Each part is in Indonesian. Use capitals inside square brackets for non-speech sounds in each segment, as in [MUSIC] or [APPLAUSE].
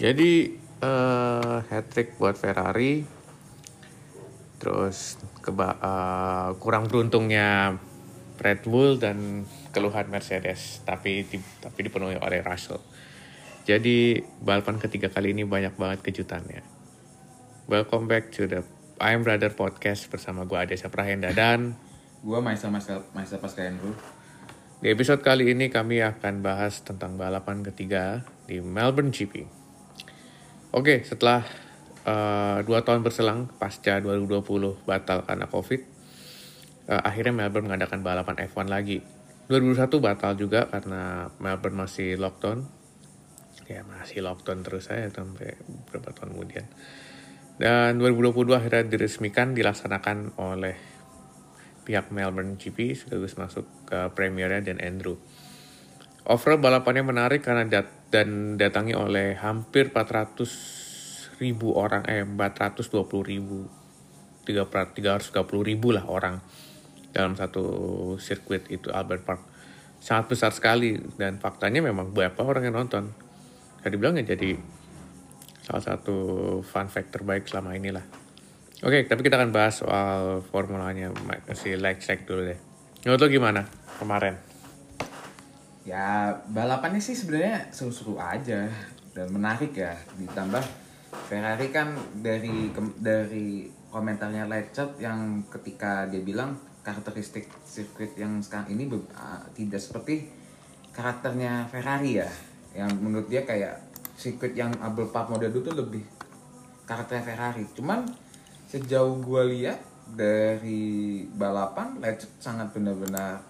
Jadi uh, hat trick buat Ferrari. Terus keba uh, kurang beruntungnya Red Bull dan keluhan Mercedes, tapi tapi dipenuhi oleh Russell. Jadi balapan ketiga kali ini banyak banget kejutannya. Welcome back to the I'm Brother Podcast bersama gue Adesa Prahenda dan gue Maisa Maisa Maisa Pascaendro. Di episode kali ini kami akan bahas tentang balapan ketiga di Melbourne GP. Oke, setelah uh, dua tahun berselang pasca 2020 batal karena COVID, uh, akhirnya Melbourne mengadakan balapan F1 lagi. 2021 batal juga karena Melbourne masih lockdown. Ya masih lockdown terus saya sampai beberapa tahun kemudian. Dan 2022 akhirnya diresmikan dilaksanakan oleh pihak Melbourne GP sekaligus masuk ke premiernya dan Andrew. Overall balapannya menarik karena dat dan datangi oleh hampir 400 ribu orang, eh 420 ribu, 330 ribu lah orang dalam satu sirkuit itu Albert Park. Sangat besar sekali dan faktanya memang berapa orang yang nonton. Jadi bilang ya jadi salah satu fun fact terbaik selama inilah. Oke, tapi kita akan bahas soal formulanya like check dulu deh. Menurut lo gimana kemarin? Ya balapannya sih sebenarnya seru-seru aja dan menarik ya. Ditambah Ferrari kan dari dari komentarnya Lecet yang ketika dia bilang karakteristik sirkuit yang sekarang ini tidak seperti karakternya Ferrari ya yang menurut dia kayak sirkuit yang Abel Park model itu lebih karakternya Ferrari cuman sejauh gue lihat dari balapan Lecet sangat benar-benar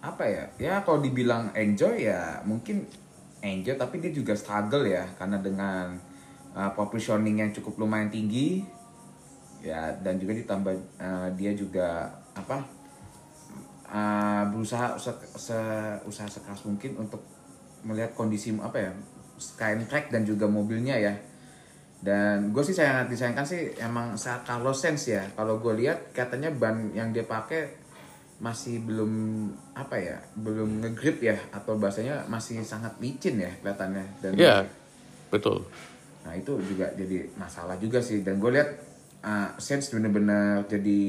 apa ya ya kalau dibilang enjoy ya mungkin enjoy tapi dia juga struggle ya karena dengan uh, positioning yang cukup lumayan tinggi ya dan juga ditambah uh, dia juga apa uh, berusaha se, se, usaha sekeras mungkin untuk melihat kondisi apa ya skyline track dan juga mobilnya ya. Dan gue sih sangat disayangkan sih emang saat Carlos Sainz ya kalau gue lihat katanya ban yang dia pakai masih belum apa ya belum ngegrip ya atau bahasanya masih sangat licin ya kelihatannya dan iya betul. Nah itu juga jadi masalah juga sih dan gue lihat uh, sense bener-bener jadi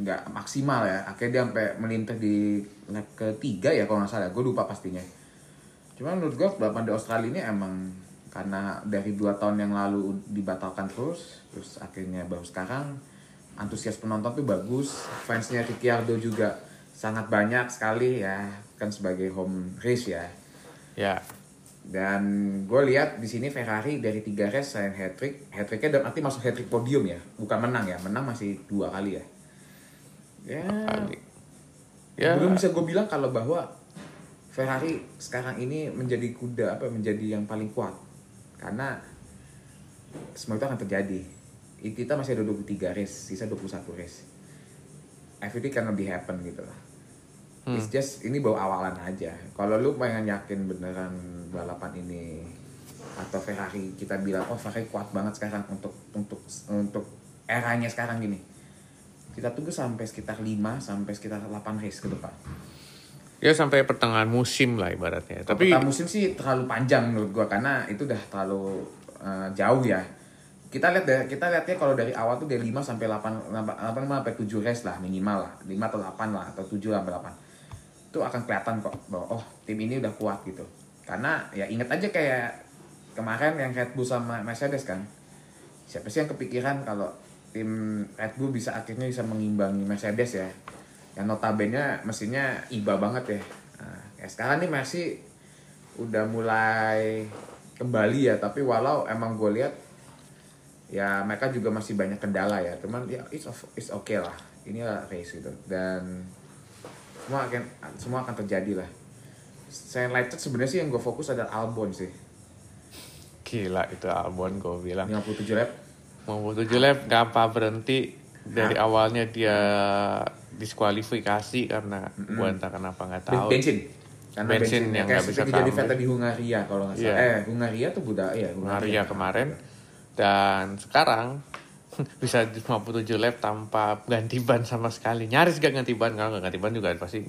nggak maksimal ya akhirnya dia sampai melintas di lap ketiga ya kalau nggak salah gue lupa pastinya. Cuman menurut gue balapan di Australia ini emang karena dari dua tahun yang lalu dibatalkan terus terus akhirnya baru sekarang antusias penonton tuh bagus. Fansnya Ricciardo juga sangat banyak sekali ya kan sebagai home race ya. Ya. Dan gue lihat di sini Ferrari dari tiga race saya hat trick, hat tricknya dan arti masuk hat trick podium ya, bukan menang ya, menang masih dua kali ya. Ya, ya. belum bisa gue bilang kalau bahwa Ferrari sekarang ini menjadi kuda apa menjadi yang paling kuat. Karena semua itu akan terjadi. Kita masih ada 23 race, sisa 21 race. Everything can be happen gitu lah. Hmm. It's just ini bawa awalan aja. Kalau lu pengen yakin beneran balapan ini atau Ferrari kita bilang oh Ferrari kuat banget sekarang untuk untuk untuk eranya sekarang gini. Kita tunggu sampai sekitar 5 sampai sekitar 8 race ke depan. Ya sampai pertengahan musim lah ibaratnya. Tapi pertengahan musim sih terlalu panjang menurut gua karena itu udah terlalu uh, jauh ya. Kita lihat deh, kita lihatnya kalau dari awal tuh dari 5 sampai 8 8, 8 sampai 7 race lah minimal lah. 5 atau 8 lah atau 7 sampai 8 itu akan kelihatan kok bahwa oh tim ini udah kuat gitu. Karena ya inget aja kayak kemarin yang Red Bull sama Mercedes kan. Siapa sih yang kepikiran kalau tim Red Bull bisa akhirnya bisa mengimbangi Mercedes ya? Yang notabene mesinnya iba banget ya. Nah, ya sekarang nih masih udah mulai kembali ya tapi walau emang gue lihat ya mereka juga masih banyak kendala ya. Cuman ya it's, it's okay lah. Ini lah race gitu. Dan semua akan semua akan terjadi lah. Saya United sebenarnya sih yang gue fokus adalah Albon sih. Gila itu Albon gue bilang. 57 lap. 57 lap gampang berhenti. Dari nah. awalnya dia diskualifikasi karena mm -hmm. gue entah kenapa nggak tahu. bensin. Karena bensin, bensin. yang nggak bisa tahu jadi Vettel di Hungaria kalau nggak salah. Yeah. eh Hungaria tuh budak ya Hungaria, Hungaria kemarin dan sekarang [LAUGHS] bisa 57 lap tanpa ganti ban sama sekali. Nyaris gak ganti ban, kalau gak ganti ban juga pasti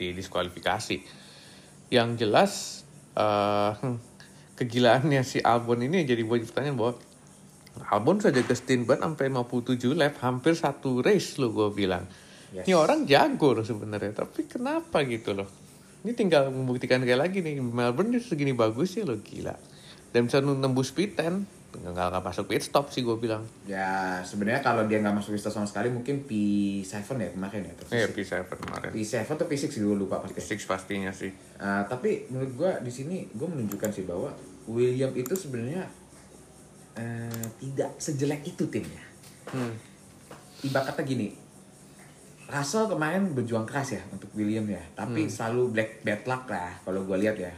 didiskualifikasi. Yang jelas uh, kegilaannya si Albon ini jadi buat pertanyaan bahwa Albon saja ke Steinbach sampai 57 lap hampir satu race lo gue bilang Yes. ini orang jago loh sebenarnya tapi kenapa gitu loh ini tinggal membuktikan kayak lagi nih Melbourne dia segini bagus ya lo gila dan bisa nembus pit 10 nggak nggak masuk pit stop sih gue bilang Ya sebenarnya kalau dia nggak masuk lista sama sekali mungkin P7 ya kemarin ya. P6. P7 kemarin P7 atau P6 sih gue lupa pasti. Six pastinya sih Uh, tapi menurut gue di sini gue menunjukkan sih bahwa William itu sebenarnya eh, tidak sejelek itu timnya. hmm. Ibarat kata gini, Russell kemarin berjuang keras ya untuk William ya, tapi selalu black bad luck lah kalau gue lihat ya.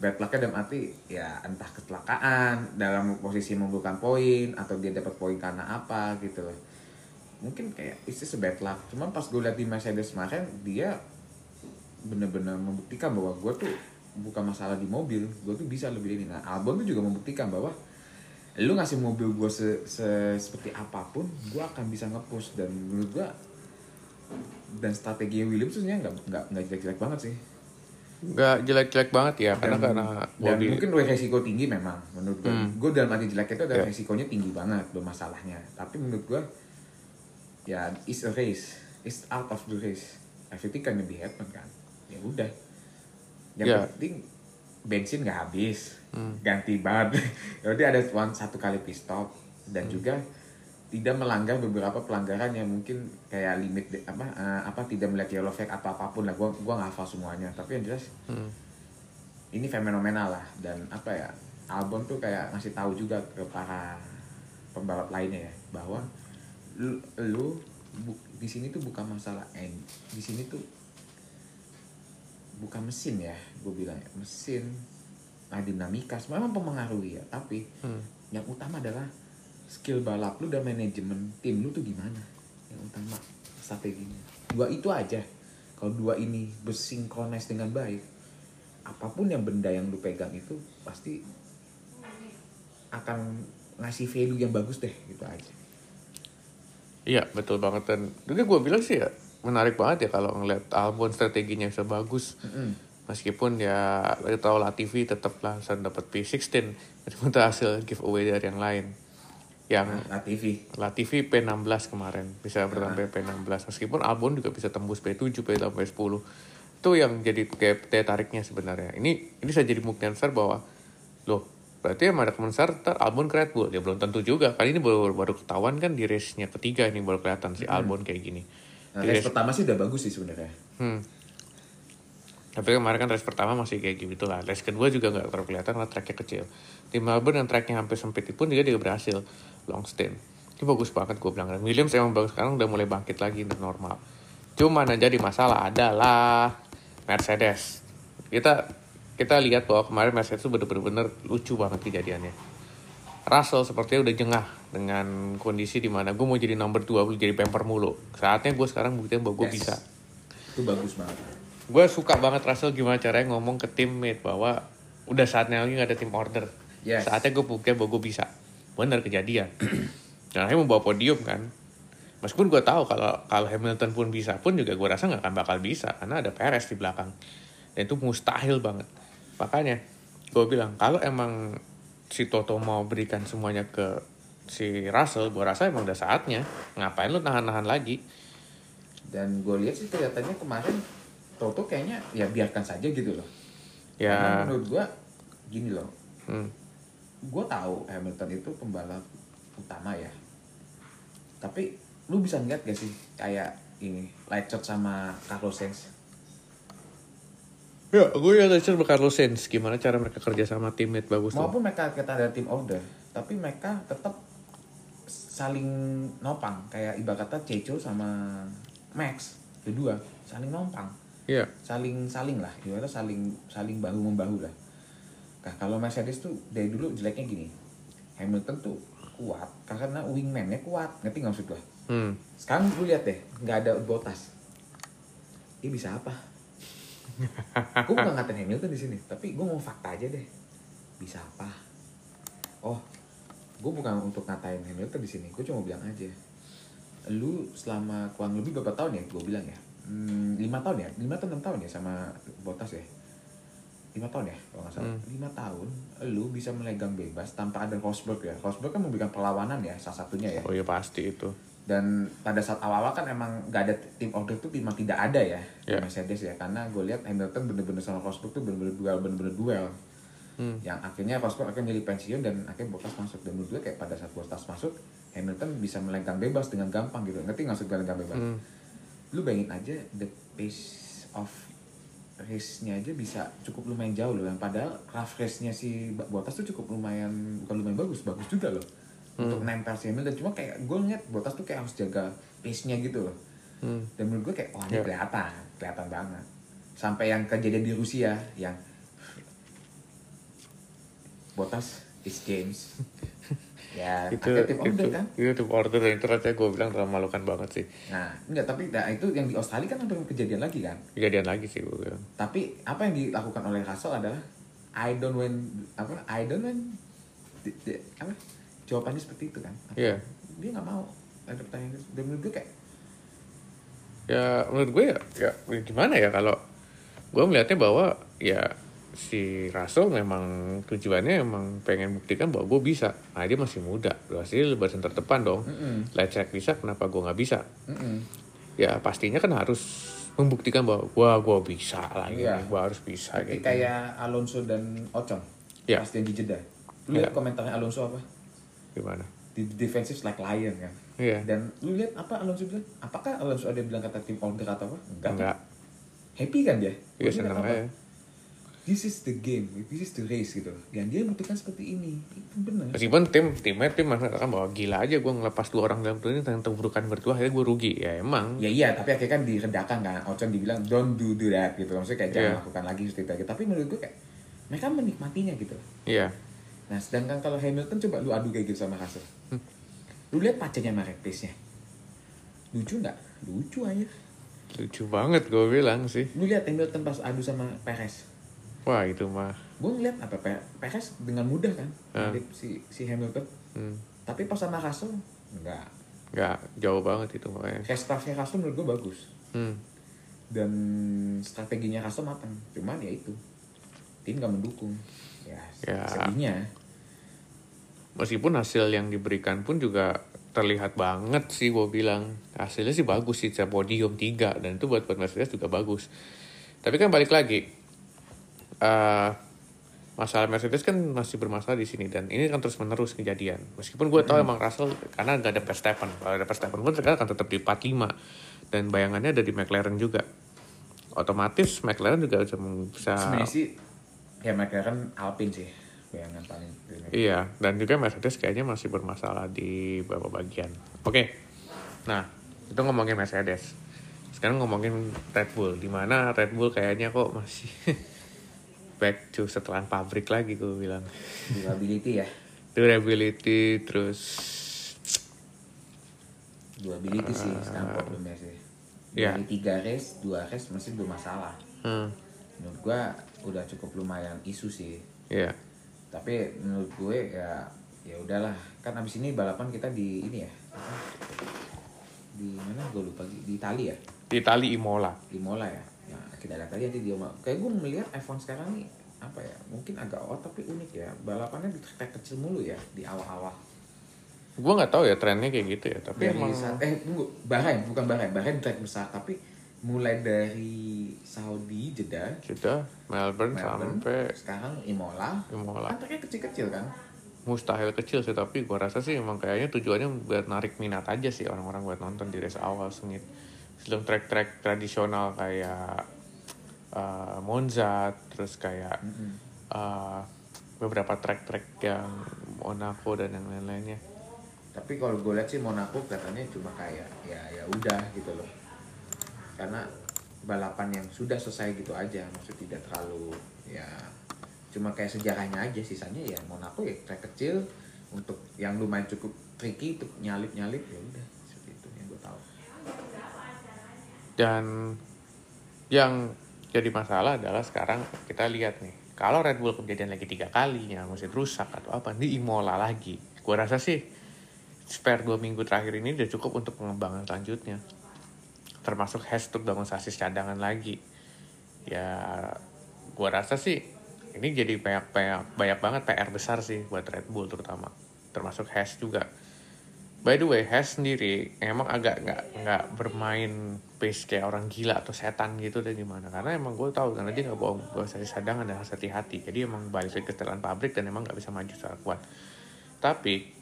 Bad lucknya dalam arti ya entah kecelakaan dalam posisi membutuhkan poin atau dia dapat poin karena apa gitu loh. Mungkin kayak itu sebad luck. Cuman pas gue lihat di Mercedes kemarin dia bener-bener membuktikan bahwa gue tuh bukan masalah di mobil, gue tuh bisa lebih ini. Nah Albon tuh juga membuktikan bahwa lu ngasih mobil gue se, se- seperti apa pun, gue akan bisa nge-push dan menurut gue dan strategi Williams tuh nggak nggak nggak jelek-jelek banget sih. Nggak jelek-jelek banget ya karena Dan- karena dan body mungkin resiko tinggi memang menurut gue. Hmm. Gue dalam arti jelek itu ada Ya. resikonya tinggi banget bermasalahnya. Tapi menurut gue ya it's a race, it's out of the race. Everything can be happen kan. Ya udah. Yang Ya. penting bensin nggak habis, Hmm. ganti ban. [LAUGHS] Jadi ada one satu kali pit stop dan Hmm. juga tidak melanggar beberapa pelanggaran yang mungkin kayak limit de- apa eh, apa tidak melihat yellow flag atau apa pun lah. Gua gua nggak hafal semuanya. Tapi yang jelas Hmm. ini fenomenal lah. Dan apa ya Albon tuh kayak ngasih tahu juga ke para pembalap lainnya ya bahwa lu, lu bu- di sini tuh bukan masalah en di sini tuh bukan mesin ya gue bilang ya mesin nah dinamika memang mempengaruhi ya. Tapi Hmm. yang utama adalah skill balap lu dan manajemen tim lu tuh gimana? Yang utama strateginya. Dua itu aja. Kalau dua ini bersinkronis dengan baik apa pun yang benda yang lu pegang itu pasti akan ngasih value yang bagus deh gitu aja. Iya betul banget. Dan juga gue bilang sih ya menarik banget ya kalau ngeliat Albon strateginya bisa bagus Mm-mm. meskipun ya kita tahu Latifi tetap bisa dapat P16 meskipun itu hasil giveaway dari yang lain yang nah, TV Latifi P16 kemarin. Bisa bertambah P16 meskipun Albon juga bisa tembus P7 P8 P10 itu yang jadi kayak daya tariknya sebenarnya. Ini ini bisa jadi buktian besar bahwa loh berarti emang ada besar ntar Albon ke Red Bull. Ya belum tentu juga. Kali ini baru baru ketahuan kan di race-nya ketiga ini baru kelihatan si Albon kayak gini. Nah, Di race pertama sih udah bagus sih sebenarnya. Hmm. Tapi kemarin kan race pertama masih kayak gitu lah. Race kedua juga nggak terlalu kelihatan karena tracknya kecil. Di Melbourne yang tracknya hampir sempit pun dia juga berhasil long stint. Ini bagus banget gue bilang. Dan Williams emang bagus sekarang udah mulai bangkit lagi dan normal. Cuman yang jadi masalah adalah Mercedes. Kita kita lihat bahwa kemarin Mercedes itu bener-bener lucu banget kejadiannya. Russell sepertinya udah jengah dengan kondisi di mana gue mau jadi number 2, gue jadi pamper mulu. Saatnya gue sekarang buktiin bahwa gue Yes. bisa itu bagus banget gue suka banget Russell gimana caranya ngomong ke teammate bahwa udah saatnya lagi gak ada tim order Yes. saatnya gue buktiin bahwa gue bisa bener kejadian. Dan akhirnya membawa podium kan. Meskipun gue tahu kalau kalau Hamilton pun bisa pun juga gue rasa nggak akan bakal bisa karena ada Perez di belakang. Dan itu mustahil banget. Makanya gue bilang kalau emang si Toto mau berikan semuanya ke si Russell gue rasa emang udah saatnya. Ngapain lu nahan-nahan lagi? Dan gue lihat sih kelihatannya kemarin Toto kayaknya ya biarkan saja gitu loh. Karena ya menurut gue gini loh. Hmm. Gue tahu Hamilton itu pembalap utama ya. Tapi lu bisa ngeliat gak sih kayak ini light shot sama Carlos Sainz? Ya, gue ya tadi sama Carlos Sainz. Gimana cara mereka kerja sama teammate bagus tuh. maupun mereka kita ada tim order tapi mereka tetap saling nopang. Kayak ibarat kata Ceco sama Max kedua saling nopang. Iya. saling saling lah ibaratnya saling saling bahu membahu lah nah kalau Mercedes tuh dari dulu jeleknya gini. Hamilton tuh kuat karena wingman-nya kuat. Ngerti nggak maksud gua? Hmm. sekarang lu lihat deh nggak ada botas. Dia bisa apa? [LAUGHS] Gue bukan ngatain Hamilton di sini tapi gue mau fakta aja deh. Bisa apa? Oh gue bukan untuk ngatain Hamilton di sini gue cuma bilang aja. Lu selama kurang lebih berapa tahun ya? Gue bilang ya. Hmm, lima tahun ya? Lima atau enam tahun ya sama botas ya lima tahun ya kalau nggak salah. Lima tahun lu bisa melegang bebas tanpa ada Rosberg ya. Rosberg kan memberikan perlawanan ya salah satunya ya. Oh iya pasti itu. dan pada saat awal-awal kan emang nggak ada tim order tuh memang tidak ada ya Ya. Mercedes ya. Karena gue lihat Hamilton bener-bener sama Rosberg tuh bener-bener duel bener-bener duel. Hmm. yang akhirnya Rosberg akhirnya milih pensiun dan akhirnya Bottas masuk. Dan menurut gue kayak pada saat Bottas masuk Hamilton bisa melenggang bebas dengan gampang gitu. Ngerti nggak maksud gue melenggang bebas? Hmm. lu bayangin aja the pace of race-nya aja bisa cukup lumayan jauh loh yang padahal rough race-nya si Bottas tuh cukup lumayan bukan lumayan bagus bagus juga loh. Untuk nempel si Hamilton cuma kayak gue ngeliat Bottas tuh kayak harus jaga pace-nya gitu loh. Hmm. dan menurut gue kayak wah ini Ya. kelihatan kelihatan banget. Sampai yang kejadian di Rusia yang Bottas is James [LAUGHS] ya [LAUGHS] itu akhirnya tim itu order kan? itu tim order itu rasanya gue bilang terlalu memalukan banget sih. Nah enggak tapi nah, itu yang di Australia kan hampir kejadian lagi kan? Kejadian lagi sih gue bilang. Tapi apa yang dilakukan oleh Russell adalah I don't win apa I don't win di- di- apa jawabannya seperti itu kan? Iya. dia nggak mau ada pertanyaan dan menurut gue kayak ya menurut gue ya, ya gimana ya kalau gue melihatnya bahwa ya si Russell memang tujuannya emang pengen buktikan bahwa gue bisa. Nah dia masih muda. Pasti lebaran terdepan dong. Mm-mm. Leclerc bisa kenapa gue nggak bisa? Mm-mm. ya pastinya kan harus membuktikan bahwa gue gue bisa lagi Iya. gue harus bisa Seperti gitu. kayak Alonso dan Ocon. Iya. pas yang di Jeddah lu lihat Iya. komentarnya Alonso apa? Gimana? Di defensive like lion kan? Iya. dan lu lihat apa Alonso bilang? Apakah Alonso ada bilang kata tim order atau apa? Enggak enggak. Happy kan dia? Iya apa? aja this is the game this is the race gitu dan dia membuktikan seperti ini itu benar meskipun tim timnya tim mengatakan bahwa gila aja gue ngelepas dua orang dalam pertandingan tentang terburukan berdua akhirnya gue rugi ya emang Ya iya, tapi akhirnya kan diredakan kan. Ocon dibilang don't do, do that gitu. Maksudnya kayak jangan Iya. lakukan lagi seperti itu. Tapi menurut gue kayak mereka menikmatinya gitu. iya Nah, sedangkan kalau Hamilton coba lu adu kayak gitu sama Russell. Lu lihat pacarnya sama pace-nya. Lucu nggak? Lucu aja. lucu banget gue bilang sih Lu lihat Hamilton pas adu sama Perez. Wah itu mah Gue ngeliat apa Perez dengan mudah kan ngadep si si Hamilton. hmm. Tapi pas sama Russell enggak. nggak jauh banget itu makanya Kayak staffnya Russell menurut gue bagus. hmm. dan strateginya Russell matang cuman ya itu tim gak mendukung ya, Ya. sedihnya meskipun hasil yang diberikan pun juga terlihat banget sih gue bilang hasilnya sih bagus sih podium 3 dan itu buat buat Mercedes juga bagus tapi kan balik lagi eh masalah Mercedes kan masih bermasalah di sini dan ini kan terus menerus kejadian. Meskipun gue tahu emang Russell karena nggak ada Verstappen. Kalau ada Verstappen pun sekarang akan tetap di 45 dan bayangannya ada di McLaren juga. Otomatis McLaren juga bisa, bisa sebenarnya sih ya kan Alpine sih bayangan paling Iya, dan juga Mercedes kayaknya masih bermasalah di beberapa bagian. Oke, nah itu ngomongin Mercedes. Sekarang ngomongin Red Bull, di mana Red Bull kayaknya kok masih [LAUGHS] back to setelan pabrik lagi gue bilang. durability ya? Durability, terus durability sih sekarang problemnya sih. Iya. dari tiga race dua race masih bermasalah hmm, menurut gua udah cukup lumayan isu sih. Ya, tapi menurut gue ya ya udahlah. Kan abis ini balapan kita di ini ya? Di mana? Gue lupa di Italia ya? Di Itali Imola. di Mola ya kita lihat aja nanti dia mau kayak gue melihat iPhone sekarang nih apa ya mungkin agak odd tapi unik ya. Balapannya di track kecil mulu ya di awal-awal. Gue nggak tahu ya trennya kayak gitu ya, tapi dari emang saat, eh tunggu Bahrain bukan Bahrain. Bahrain track besar tapi mulai dari Saudi Jeddah. Sudah Melbourne, Melbourne. sampai sekarang Imola. Imola. kan tracknya kecil-kecil kan? Mustahil kecil sih tapi gua rasa sih emang kayaknya tujuannya buat narik minat aja sih orang-orang buat nonton di race awal sengit. Sebelum track-track tradisional kayak uh, Monza terus kayak uh, beberapa track-track yang Monaco dan yang lain-lainnya. Tapi kalau gue lihat sih Monaco katanya cuma kayak ya ya udah gitu loh. Karena balapan yang sudah selesai gitu aja maksud tidak terlalu ya cuma kayak sejarahnya aja. Sisanya ya Monaco ya track kecil untuk yang lumayan cukup tricky untuk nyalip nyalip ya udah seperti itu yang gue tahu. Dan yang jadi masalah adalah sekarang kita lihat nih kalau Red Bull kejadian lagi tiga kalinya mesin rusak atau apa ini Imola lagi. Gua rasa sih spare dua minggu terakhir ini udah cukup untuk pengembangan selanjutnya. Termasuk untuk bangun sasis cadangan lagi. Ya gua rasa sih ini jadi banyak banyak banyak banget PR besar sih buat Red Bull terutama. Termasuk Haas juga by the way Haas sendiri emang agak nggak nggak bermain pace kayak orang gila atau setan gitu deh gimana. Karena emang gue tahu karena dia nggak bohong. Gue saya cadangan dan harus hati-hati. Jadi emang balik ke setelan pabrik dan emang nggak bisa maju secara kuat. Tapi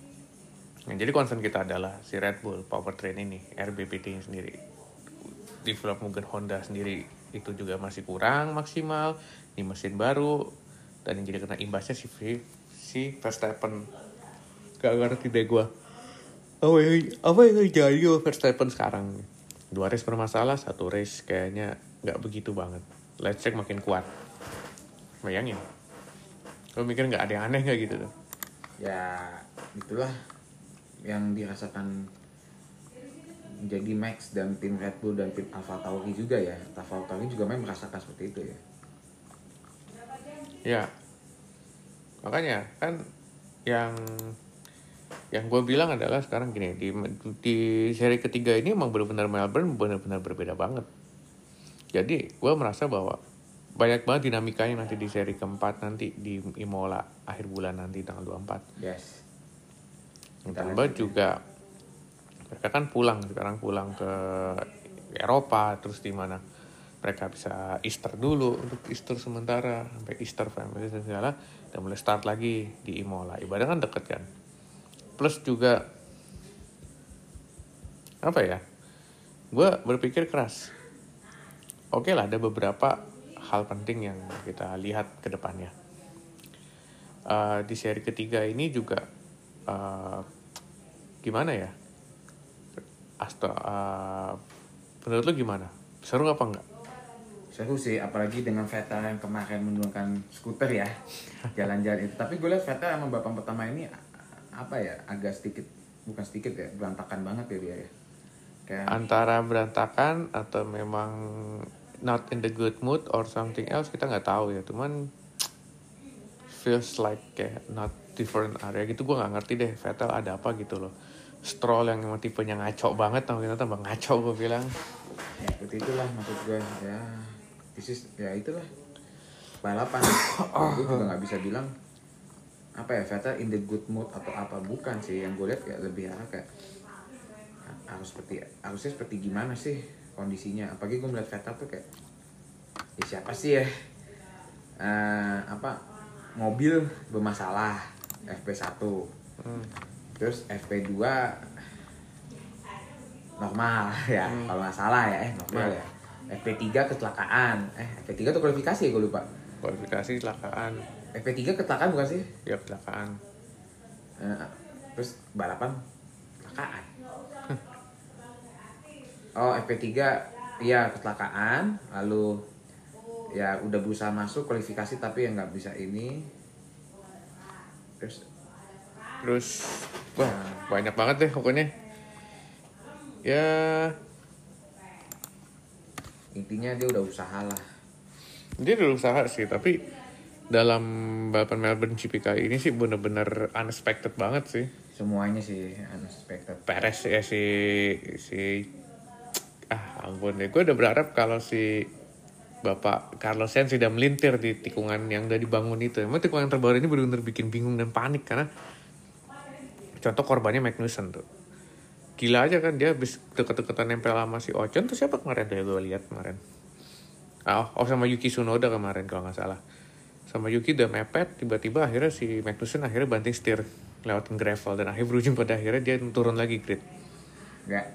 yang jadi concern kita adalah si Red Bull powertrain ini RBPT sendiri. Develop mungkin Honda sendiri itu juga masih kurang maksimal di mesin baru dan yang jadi kena imbasnya si si Verstappen. Gak ngerti deh gue apa yang apa yang terjadi Verstappen sekarang. Dua race bermasalah satu race kayaknya nggak begitu banget. Let's check makin kuat. Bayangin. Lo mikir nggak ada yang aneh nggak gitu tuh? Ya itulah yang dirasakan jadi Max dan tim Red Bull dan tim Alfa Tauri juga ya. Alfa Tauri juga memang merasakan seperti itu ya. Ya. Makanya kan yang yang gue bilang adalah sekarang gini di di seri ketiga ini emang benar-benar Melbourne benar-benar berbeda banget. Jadi gue merasa bahwa banyak banget dinamikanya nanti di seri keempat nanti di Imola akhir bulan nanti tanggal 24 yes. Tambah juga mereka kan pulang sekarang pulang ke Eropa terus di mana mereka bisa Easter dulu untuk Easter sementara sampai Easter family segala dan mulai start lagi di Imola. Ibadah kan deket kan plus juga apa ya gue berpikir keras. Oke lah ada beberapa hal penting yang kita lihat ke depannya. Uh, di seri ketiga ini juga uh, gimana ya? Asta, uh, menurut lu gimana? Seru apa enggak? Seru sih apalagi dengan Vettel yang kemarin menurunkan skuter ya jalan-jalan itu. Tapi gue lihat Vettel emang babak pertama ini apa ya agak sedikit bukan sedikit ya berantakan banget ya dia ya. Kayak antara berantakan atau memang not in the good mood or something else kita nggak tahu ya. Cuman feels like kayak not different area gitu. Gue nggak ngerti deh Vettel ada apa gitu loh. Stroll yang emang tipenya ngaco banget tau kita tambah ngaco gue bilang. Ya seperti itulah maksud gue ya this is ya itulah balapan. Gue juga nggak bisa bilang apa ya Vettel in the good mood atau apa bukan sih. Yang gue lihat kayak lebih arah kayak harus seperti harusnya seperti gimana sih kondisinya. Apalagi gue melihat Vettel tuh kayak ya siapa sih ya? Uh, apa mobil bermasalah FP1 hmm. terus FP2 normal [LAUGHS] ya hmm. kalau nggak salah ya eh normal yeah. ya. FP3 kecelakaan. Eh FP3 tuh kualifikasi ya gue lupa. Kualifikasi kecelakaan FP3 kecelakaan bukan sih? Ya kecelakaan. Uh, terus balapan? Kecelakaan. [LAUGHS] Oh FP3 iya kecelakaan. Lalu ya udah berusaha masuk kualifikasi tapi yang nggak bisa ini. Terus? Terus wah nah. banyak banget deh pokoknya. Ya. Intinya dia udah usaha lah. Dia udah usaha sih tapi dalam balapan Melbourne GP kali ini sih bener-bener unexpected banget sih semuanya sih unexpected Perez ya si si ah ampun deh gue udah berharap kalau si Bapak Carlos Sainz sudah melintir di tikungan yang udah dibangun itu. Emang tikungan terbaru ini benar-benar bikin bingung dan panik karena contoh korbannya Magnussen tuh. Gila aja kan dia habis deket-deketan nempel sama si Ocon tuh siapa kemarin tuh gue lihat kemarin. Oh, oh sama Yuki Tsunoda kemarin kalau nggak salah. Sama Yuki udah mepet, tiba-tiba akhirnya si Magnussen akhirnya banting setir lewatin gravel dan akhirnya berujung pada akhirnya dia turun lagi grid. Enggak.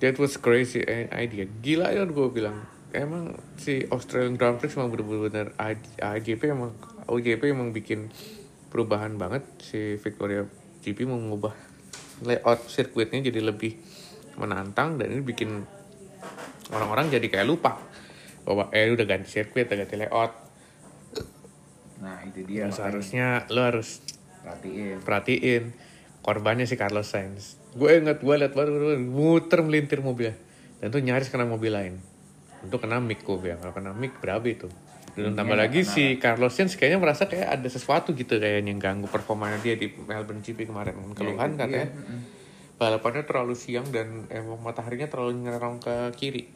That was crazy idea. Gila ya gue bilang emang si Australian Grand Prix emang bener-bener AJP emang OJP emang bikin perubahan banget si Victoria GP mengubah layout sirkuitnya jadi lebih menantang dan ini bikin orang-orang jadi kayak lupa bahwa eh udah ganti sirkuit udah ganti layout nah itu dia nah, seharusnya lo harus perhatiin. perhatiin korbannya si Carlos Sainz. Gue inget gue liat baru muter melintir mobilnya dan tuh nyaris kena mobil lain. Untuk kena mic gue bilang. Kalau kena mic berapa itu. Dan tambah ya, lagi si Carlos Sainz kayaknya merasa kayak ada sesuatu gitu kayak yang ganggu performanya dia di Melbourne GP kemarin. Keluhan ya, katanya. balapannya terlalu siang dan emang mataharinya terlalu nyerang ke kiri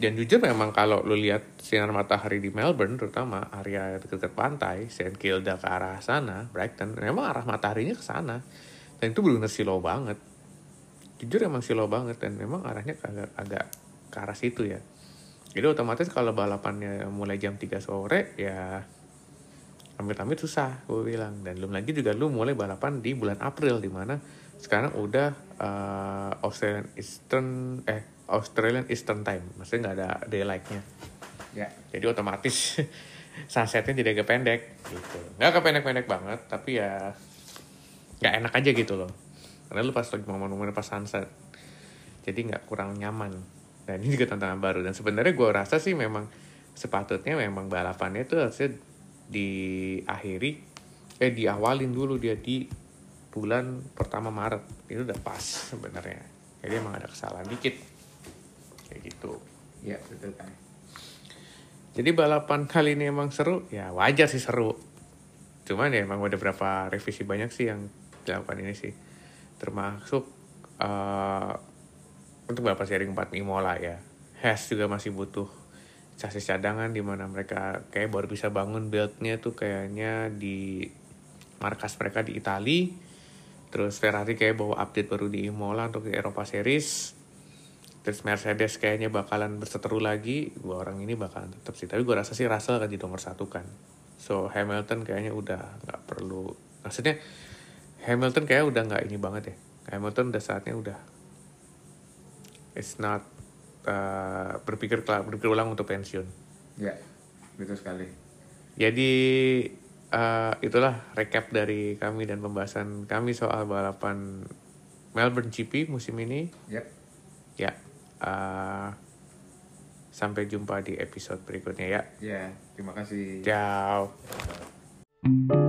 dan jujur memang kalau lu lihat sinar matahari di Melbourne terutama area dekat pantai St Kilda ke arah sana Brighton memang arah mataharinya ke sana. Dan itu benar slow banget. Jujur emang slow banget dan memang arahnya agak agak ke arah situ ya. Jadi otomatis kalau balapannya mulai jam 3 sore ya amit-amit susah gue bilang. Dan belum lagi juga lu mulai balapan di bulan April di mana sekarang udah uh, Australian Eastern eh Australian Eastern Time. Maksudnya nggak ada daylightnya Ya. jadi otomatis [LAUGHS] sunsetnya tidak agak pendek gitu. Nggak kependek-pendek banget tapi ya nggak enak aja gitu loh. Karena lu pas lagi momen-momen pas sunset jadi nggak kurang nyaman. Dan ini juga tantangan baru. Dan sebenarnya gue rasa sih memang sepatutnya memang balapannya itu harusnya diakhiri eh diawalin dulu dia di bulan pertama Maret. Itu udah pas sebenarnya. Jadi emang ada kesalahan dikit gitu. Ya, betul kan. jadi balapan kali ini emang seru ya wajar sih seru. Cuman ya emang ada beberapa revisi banyak sih yang dilakukan ini sih. Termasuk eh, untuk balapan sharing 4 Imola ya. Has juga masih butuh chassis cadangan di mana mereka kayak baru bisa bangun build-nya tuh kayaknya di markas mereka di Itali. Terus Ferrari kayak bawa update baru di Imola untuk di Eropa Series terus Mercedes kayaknya bakalan berseteru lagi. Dua orang ini bakalan tetap sih. Tapi gue rasa sih Russell akan di nomor satu kan. So Hamilton kayaknya udah nggak perlu. Maksudnya Hamilton kayak udah nggak ini banget ya. Hamilton udah saatnya udah it's not uh, berpikir berpikir ulang untuk pensiun. Ya, betul sekali. jadi uh, itulah recap dari kami dan pembahasan kami soal balapan Melbourne GP musim ini. Yap. ya uh, sampai jumpa di episode berikutnya ya Ya, terima kasih. ciao Ciao.